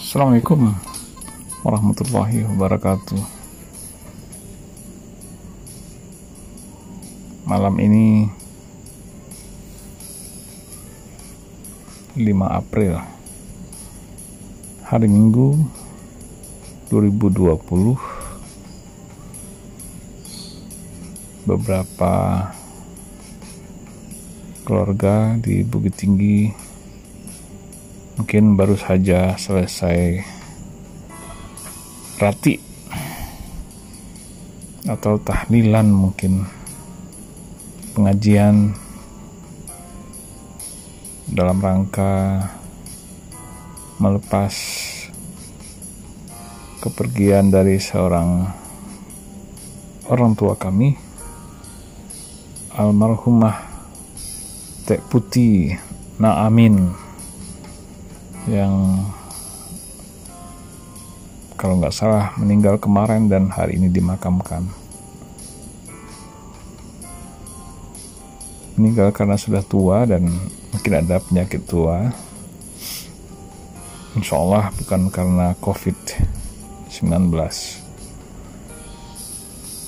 Assalamualaikum warahmatullahi wabarakatuh. Malam ini 5 April Hari Minggu 2020 Beberapa keluarga di Bukit Tinggi. Mungkin baru saja selesai rati atau tahlilan mungkin. Pengajian dalam rangka melepas kepergian dari seorang orang tua kami almarhumah Tek Putih Naamin yang kalau nggak salah meninggal kemarin dan hari ini dimakamkan. Meninggal karena sudah tua dan mungkin ada penyakit tua. Insya Allah bukan karena COVID-19.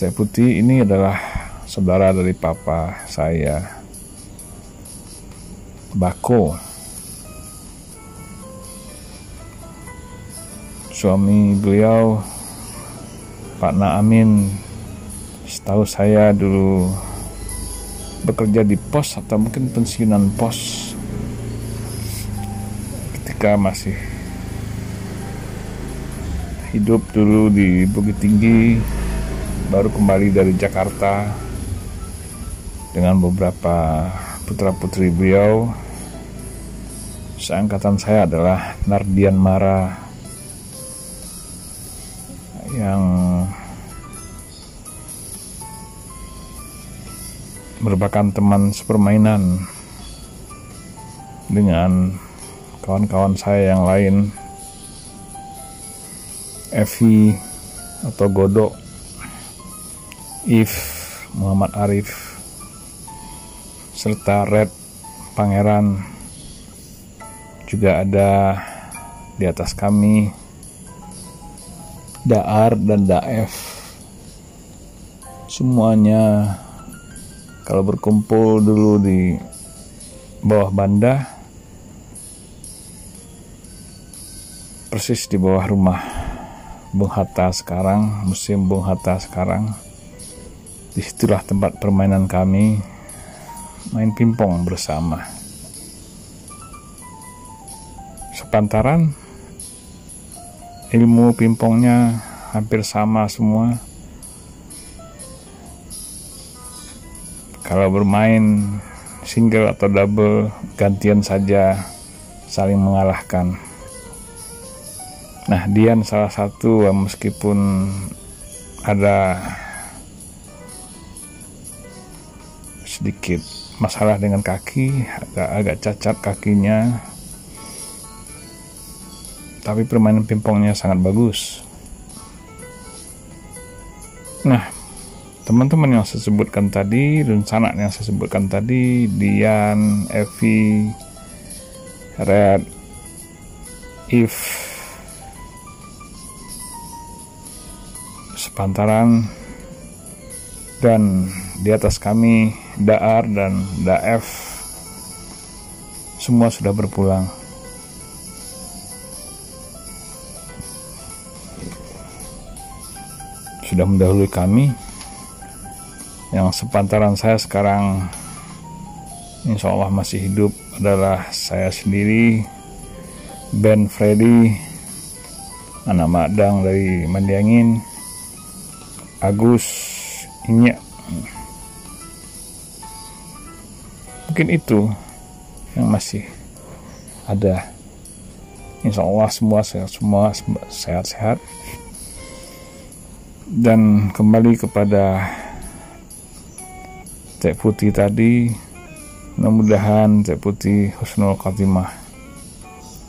Teh Putih ini adalah saudara dari papa saya Bako suami beliau Pak Naamin setahu saya dulu bekerja di pos atau mungkin pensiunan pos ketika masih hidup dulu di Bukit Tinggi baru kembali dari Jakarta dengan beberapa putra putri beliau seangkatan saya adalah Nardian Mara yang merupakan teman sepermainan dengan kawan-kawan saya yang lain Evi atau Godok If Muhammad Arif serta Red Pangeran juga ada di atas kami. Daar dan Daef. Semuanya kalau berkumpul dulu di bawah banda persis di bawah rumah Bung Hatta sekarang musim Bung Hatta sekarang. Di situlah tempat permainan kami main pingpong bersama. Sepantaran ilmu pingpongnya hampir sama semua. Kalau bermain single atau double gantian saja saling mengalahkan. Nah, Dian salah satu meskipun ada sedikit masalah dengan kaki agak agak cacat kakinya. Tapi permainan pingpongnya sangat bagus. Nah teman-teman yang saya sebutkan tadi dan sanak yang saya sebutkan tadi Dian, Evi, Red, If sepantaran dan di atas kami Daar dan Daef semua sudah berpulang. Sudah mendahului kami. Yang sepantaran saya sekarang insya Allah masih hidup adalah saya sendiri, Ben Freddy, anak Madang dari Mandiangin, Agus, Inyak, mungkin itu yang masih ada. Insya Allah semua sehat semua sehat-sehat. Dan kembali kepada Cek Putih tadi mudah-mudahan Cek Putih husnul khatimah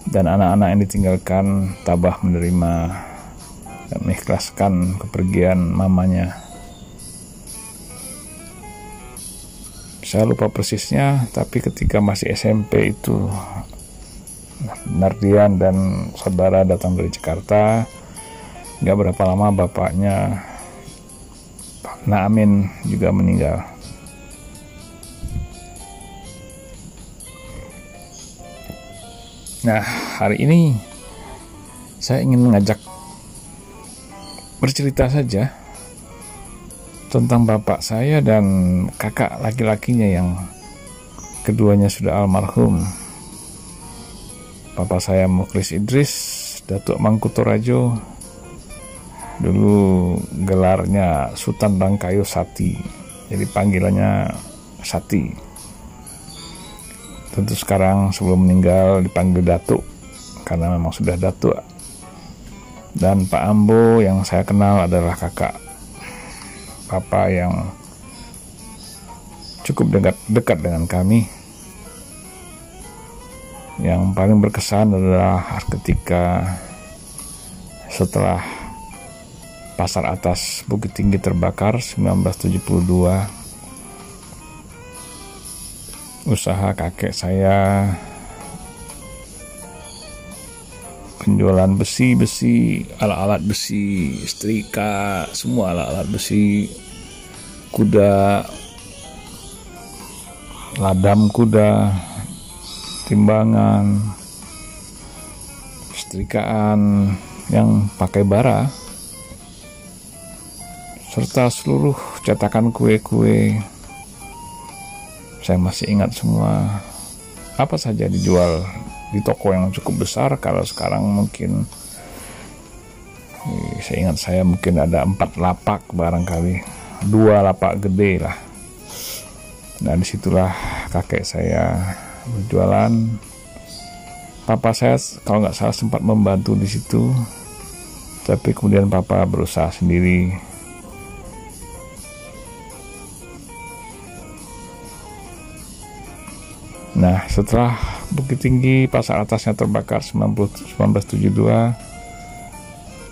dan anak-anak yang ditinggalkan tabah menerima dan mengikhlaskan kepergian mamanya saya lupa persisnya tapi ketika masih SMP itu Nardian dan saudara datang dari Jakarta. Nggak berapa lama bapaknya Pak Naamin juga meninggal. Nah hari ini saya ingin mengajak bercerita saja tentang bapak saya dan kakak laki-lakinya yang keduanya sudah almarhum Papa saya Muklis Idris, Datuk Mangkuto Rajo, dulu gelarnya Sultan Bangkayo Sati, jadi panggilannya Sati. Tentu sekarang sebelum meninggal dipanggil Datuk, karena memang sudah Datuk. Dan Pak Ambo yang saya kenal adalah kakak Papa yang cukup dekat, dekat dengan kami. Yang paling berkesan adalah ketika setelah pasar atas Bukit Tinggi terbakar 1972 usaha kakek saya penjualan besi-besi alat-alat besi setrika semua alat-alat besi kuda ladam kuda timbangan, setrikaan yang pakai bara, serta seluruh cetakan kue-kue. Saya masih ingat semua apa saja dijual di toko yang cukup besar. Kalau sekarang mungkin saya ingat saya mungkin ada empat lapak barangkali, dua lapak gede lah. Nah di situlah kakek saya berjualan papa saya kalau nggak salah sempat membantu di situ tapi kemudian papa berusaha sendiri Nah, setelah Bukit Tinggi pasar atasnya terbakar 1972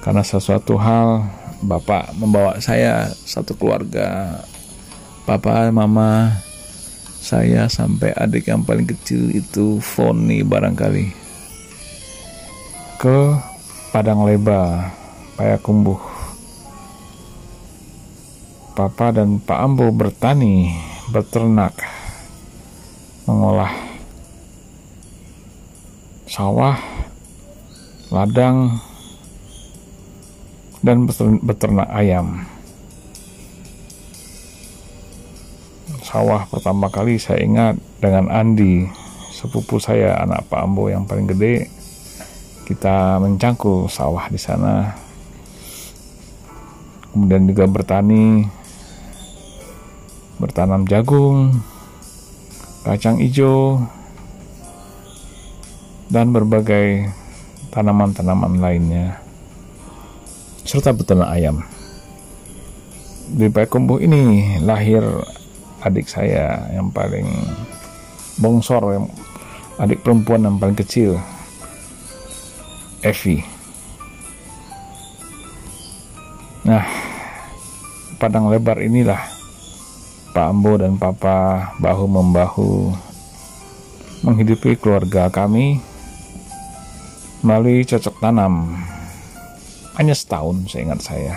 karena sesuatu hal Bapak membawa saya satu keluarga Papa, Mama, saya sampai adik yang paling kecil itu Foni barangkali ke Padang Leba, Payakumbuh. Papa dan Pak Ambo bertani, beternak, mengolah sawah, ladang, dan beternak ayam. sawah pertama kali saya ingat dengan Andi sepupu saya anak Pak Ambo yang paling gede kita mencangkul sawah di sana kemudian juga bertani bertanam jagung kacang hijau dan berbagai tanaman-tanaman lainnya serta beternak ayam. Di Payakumbuh ini lahir adik saya yang paling bongsor yang adik perempuan yang paling kecil Evi. Nah padang lebar inilah Pak Ambo dan Papa bahu membahu menghidupi keluarga kami melalui cocok tanam hanya setahun saya ingat saya.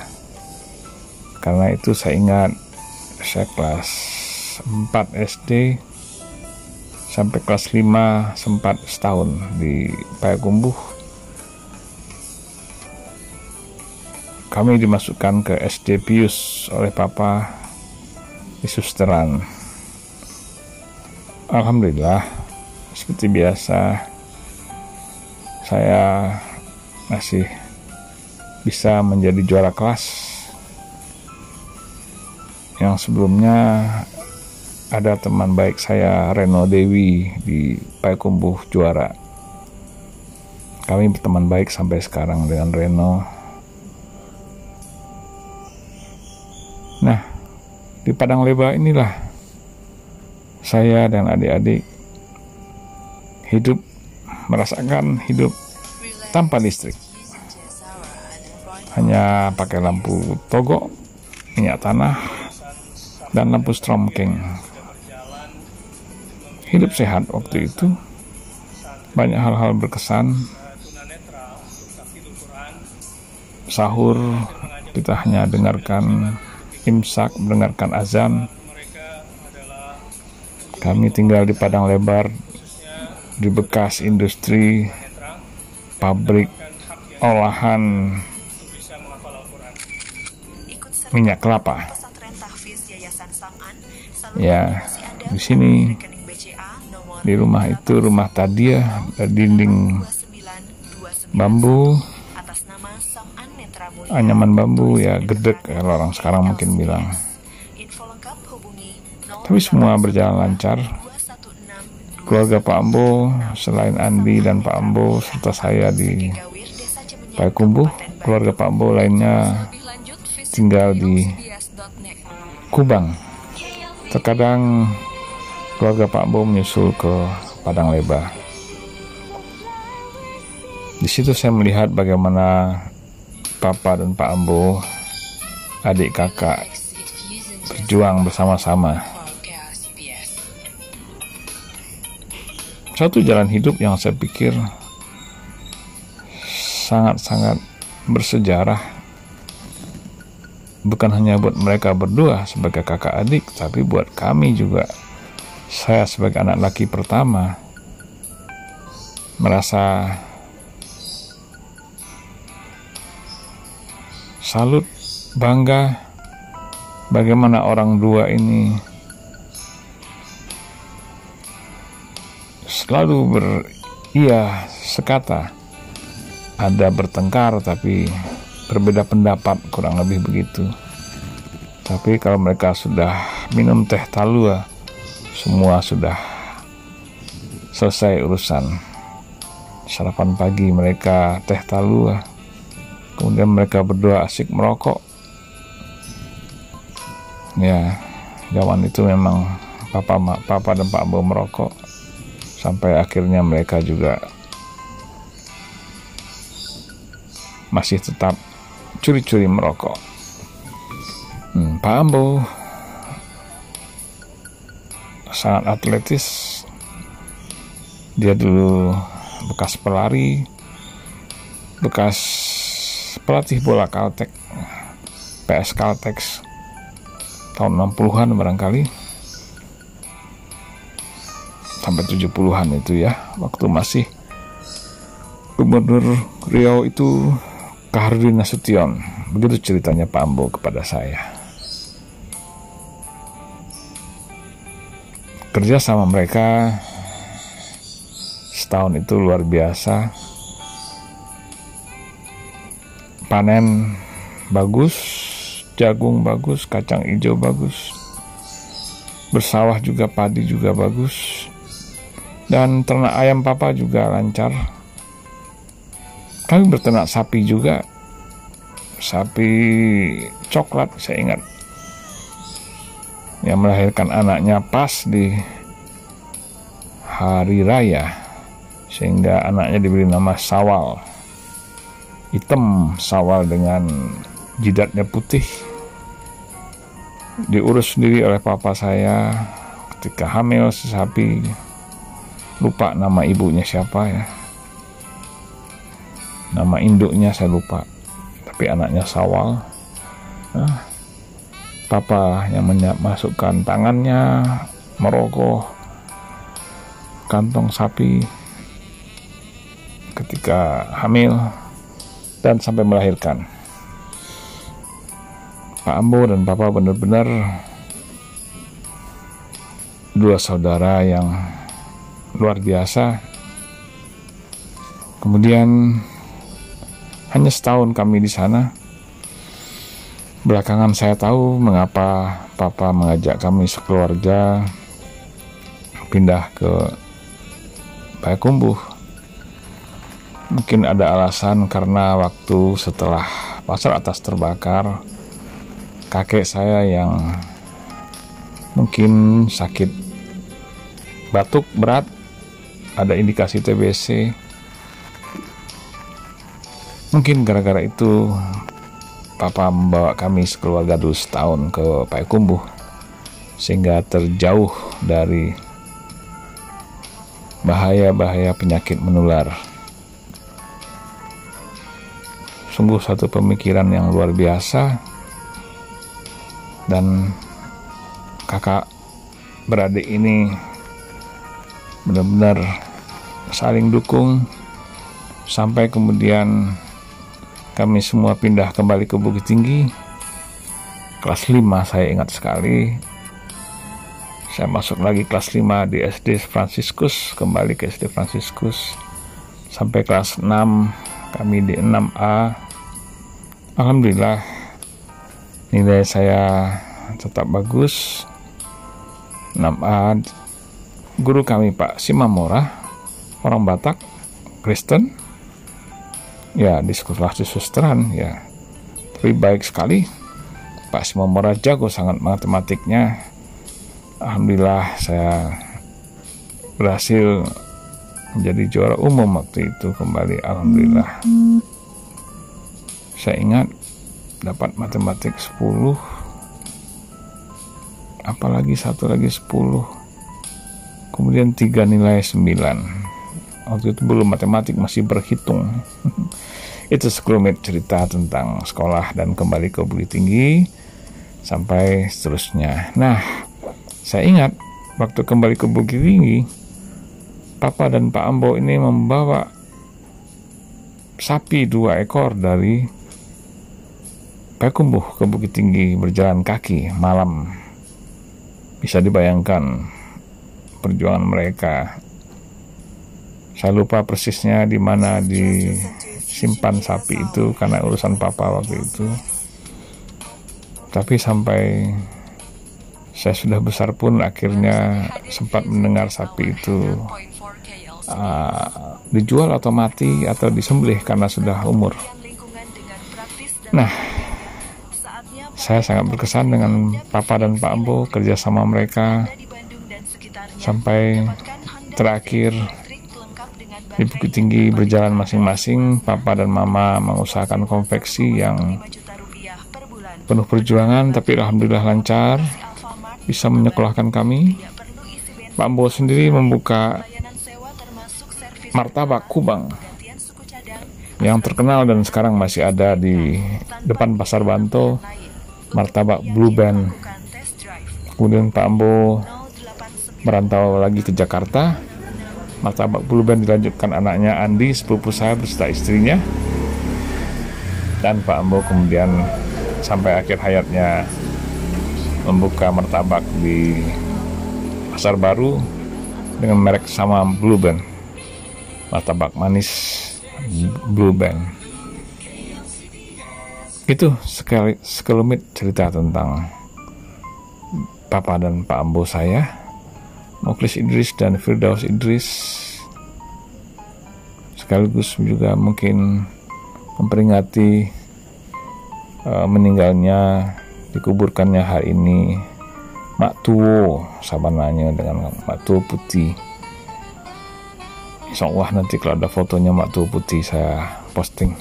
Karena itu saya ingat saya kelas 4 SD sampai kelas 5 sempat setahun di Payakumbuh. Kami dimasukkan ke SD Pius oleh papa di susteran Alhamdulillah seperti biasa saya masih bisa menjadi juara kelas yang sebelumnya ada teman baik saya Reno Dewi di Payakumbuh juara. Kami berteman baik sampai sekarang dengan Reno. Di Padang Leba inilah saya dan adik-adik hidup merasakan hidup tanpa listrik. Hanya pakai lampu togok, minyak tanah, dan lampu stromking hidup sehat waktu itu. Banyak hal-hal berkesan. Sahur kita hanya dengarkan imsak mendengarkan azan. Kami tinggal di padang lebar di bekas industri pabrik olahan minyak kelapa. Ya di sini di rumah itu rumah Tadia dinding bambu anyaman bambu ya gedek kalau orang sekarang mungkin bilang. Tapi semua berjalan lancar. Keluarga Pak Ambo selain Andi dan Pak Ambo serta saya di Payakumbuh keluarga Pak Ambo lainnya tinggal di Kubang. Terkadang keluarga Pak Bo menyusul ke Padang Lebar. Di situ saya melihat bagaimana Papa dan Pak Ambo, adik kakak, berjuang bersama-sama. Satu jalan hidup yang saya pikir sangat-sangat bersejarah bukan hanya buat mereka berdua sebagai kakak adik, tapi buat kami juga saya sebagai anak laki pertama merasa salut, bangga bagaimana orang dua ini selalu ber iya sekata. Ada bertengkar tapi berbeda pendapat kurang lebih begitu. Tapi kalau mereka sudah minum teh talua semua sudah selesai urusan. Sarapan pagi mereka teh talua kemudian mereka berdua asik merokok. Ya zaman itu memang papa papa dan pak Bo merokok. Sampai akhirnya mereka juga masih tetap curi-curi merokok. Hmm, Pak Ambo sangat atletis. Dia dulu bekas pelari bekas pelatih bola Kaltek PS Kaltex tahun 60-an barangkali. Sampai 70-an itu ya waktu masih Gubernur Riau itu Kaharudin Nasution. Begitu ceritanya Pak Ambo kepada saya. Kerja sama mereka setahun itu luar biasa panen bagus jagung bagus kacang hijau bagus bersawah juga padi juga bagus dan ternak ayam papa juga lancar. Kami berternak sapi juga. Sapi coklat saya ingat. Yang melahirkan anaknya pas di hari raya sehingga anaknya diberi nama Sawal hitam Sawal dengan jidatnya putih. Diurus sendiri oleh papa saya ketika hamil sapi lupa nama ibunya siapa ya. Nama induknya saya lupa tapi anaknya Sawal. Nah, papa yang masukkan tangannya merogoh kantong sapi. Ketika hamil dan sampai melahirkan. Pak Ambo dan Papa benar-benar dua saudara yang luar biasa. Kemudian hanya setahun kami di sana Belakangan saya tahu mengapa papa mengajak kami sekeluarga pindah ke Payakumbuh. Mungkin ada alasan karena waktu setelah pasar atas terbakar, kakek saya yang mungkin sakit batuk berat, ada indikasi TBC. Mungkin gara-gara itu Papa membawa kami sekeluarga dulu setahun ke Payakumbuh sehingga terjauh dari bahaya-bahaya penyakit menular. Sungguh satu pemikiran yang luar biasa. Dan kakak beradik ini benar-benar saling dukung. Sampai kemudian kami semua pindah kembali ke Bukit Tinggi. Kelas 5 saya ingat sekali. Saya masuk lagi kelas 5 di SD Franciscus kembali ke SD Franciscus. Sampai kelas 6 kami di 6A Alhamdulillah nilai saya tetap bagus. 6A guru kami Pak Simamora orang Batak Kristen. Ya di sekolah susteran ya. Tapi baik sekali. Pak Simamora jago sangat matematiknya. Alhamdulillah saya berhasil menjadi juara umum waktu itu kembali Alhamdulillah. Saya ingat dapat matematik 10 apalagi satu lagi 10 kemudian tiga nilai 9 waktu itu belum matematik masih berhitung. Itu sekelumit cerita tentang sekolah dan kembali ke Bukit Tinggi sampai seterusnya. Nah, saya ingat waktu kembali ke Bukit Tinggi, Papa dan Pak Ambo ini membawa sapi dua ekor dari Payakumbuh ke Bukit Tinggi berjalan kaki malam. Bisa dibayangkan perjuangan mereka. Saya lupa persisnya di mana disimpan sapi itu karena urusan papa waktu itu tapi sampai saya sudah besar pun akhirnya sempat mendengar sapi itu uh, dijual atau mati atau disembelih karena sudah umur. Nah, saya sangat berkesan dengan Papa dan Pak Ambo kerjasama mereka sampai terakhir di Bukit Tinggi berjalan masing-masing. Papa dan Mama mengusahakan konveksi yang penuh perjuangan tapi alhamdulillah lancar bisa menyekolahkan kami Pak Ambo sendiri membuka martabak kubang yang terkenal dan sekarang masih ada di depan pasar Banto martabak Blue Band. Kemudian Pak Ambo merantau lagi ke Jakarta. Martabak Blue Band dilanjutkan anaknya Andi sepupu saya beserta istrinya. Dan Pak Ambo kemudian sampai akhir hayatnya membuka martabak di pasar baru dengan merek sama Blue Band martabak manis Blue Band. Itu sekali sekelumit cerita tentang Papa dan Pak Ambo saya Moklis Idris dan Firdaus Idris sekaligus juga mungkin memperingati uh, meninggalnya dikuburkannya hari ini Mak Tuwo sabananya dengan Mak Tuwo putih Insya Allah nanti kalau ada fotonya Mak Tuwo putih saya posting.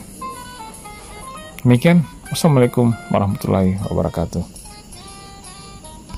Demikian. Wassalamualaikum warahmatullahi wabarakatuh